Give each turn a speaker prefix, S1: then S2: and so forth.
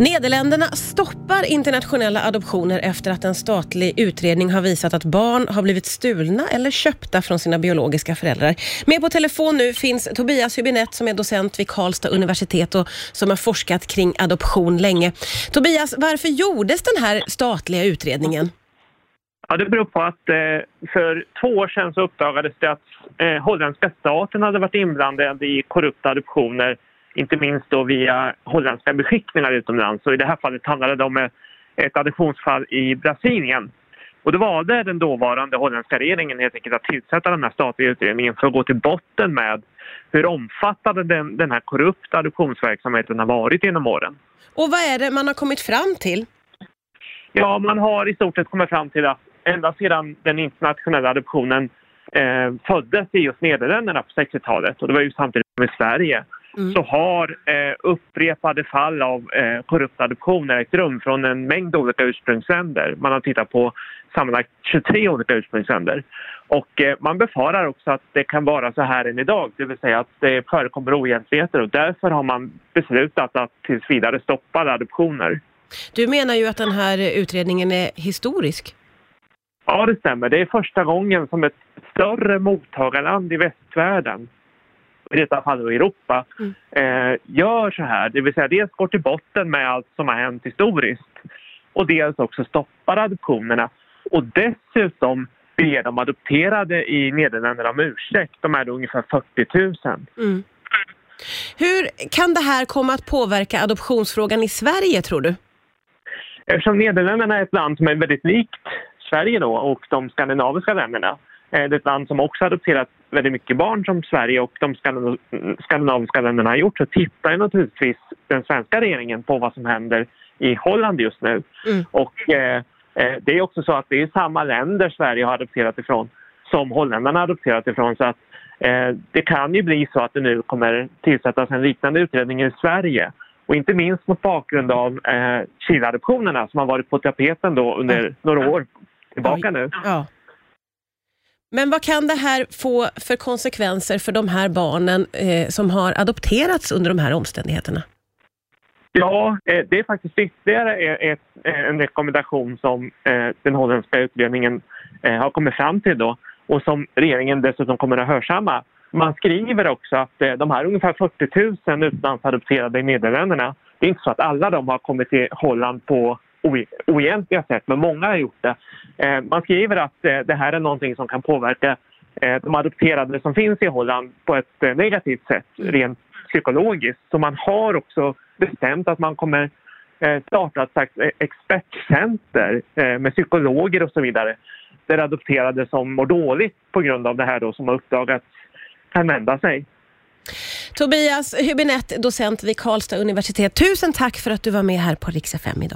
S1: Nederländerna stoppar internationella adoptioner efter att en statlig utredning har visat att barn har blivit stulna eller köpta från sina biologiska föräldrar. Med på telefon nu finns Tobias Hübinette som är docent vid Karlstad universitet och som har forskat kring adoption länge. Tobias, varför gjordes den här statliga utredningen?
S2: Ja, det beror på att eh, för två år sedan så uppdagades det att eh, holländska staten hade varit inblandad i korrupta adoptioner inte minst då via holländska beskickningar utomlands. Och I det här fallet handlade det om ett adoptionsfall i Brasilien. Och då valde den dåvarande holländska regeringen helt enkelt att tillsätta den här statliga utredningen för att gå till botten med hur omfattande den, den här korrupta adoptionsverksamheten har varit genom åren.
S1: Och vad är det man har kommit fram till?
S2: Ja, man har i stort sett kommit fram till att ända sedan den internationella adoptionen eh, föddes i just Nederländerna på 60-talet och det var ju samtidigt med Sverige mm. så har eh, upprepade fall av eh, korrupta adoptioner ägt rum från en mängd olika ursprungsländer. Man har tittat på sammanlagt 23 olika ursprungsländer. Och eh, man befarar också att det kan vara så här än idag, det vill säga att det förekommer oegentligheter och därför har man beslutat att tills vidare stoppa adoptioner.
S1: Du menar ju att den här utredningen är historisk?
S2: Ja, det stämmer. Det är första gången som ett större mottagarland i västvärlden i detta fall Europa, mm. eh, gör så här. Det vill säga dels går till botten med allt som har hänt historiskt och dels också stoppar adoptionerna. Och dessutom ber de adopterade i Nederländerna om ursäkt. De är ungefär 40 000. Mm.
S1: Hur kan det här komma att påverka adoptionsfrågan i Sverige tror du?
S2: Eftersom Nederländerna är ett land som är väldigt likt Sverige då och de skandinaviska länderna det är ett land som också adopterat väldigt mycket barn som Sverige och de skandinaviska länderna har gjort så tittar naturligtvis den svenska regeringen på vad som händer i Holland just nu. Mm. Och eh, eh, det är också så att det är samma länder Sverige har adopterat ifrån som holländarna har adopterat ifrån så att eh, det kan ju bli så att det nu kommer tillsättas en liknande utredning i Sverige. Och inte minst mot bakgrund av eh, Chileadoptionerna som har varit på tapeten då under mm. några år tillbaka nu. Ja.
S1: Men vad kan det här få för konsekvenser för de här barnen eh, som har adopterats under de här omständigheterna?
S2: Ja, eh, det är faktiskt ytterligare ett, eh, en rekommendation som eh, den holländska utredningen eh, har kommit fram till då och som regeringen dessutom kommer att hörsamma. Man skriver också att eh, de här ungefär 40 000 utlandsadopterade i Nederländerna, det är inte så att alla de har kommit till Holland på oegentliga sätt, men många har gjort det. Eh, man skriver att eh, det här är någonting som kan påverka eh, de adopterade som finns i Holland på ett negativt sätt, rent psykologiskt. Så man har också bestämt att man kommer starta ett slags expertcenter med psykologer och så vidare där adopterade som mår dåligt på grund av det här då som har uppdagats kan vända sig.
S1: Tobias Hübinette, docent vid Karlstad universitet. Tusen tack för att du var med här på Rix FM idag.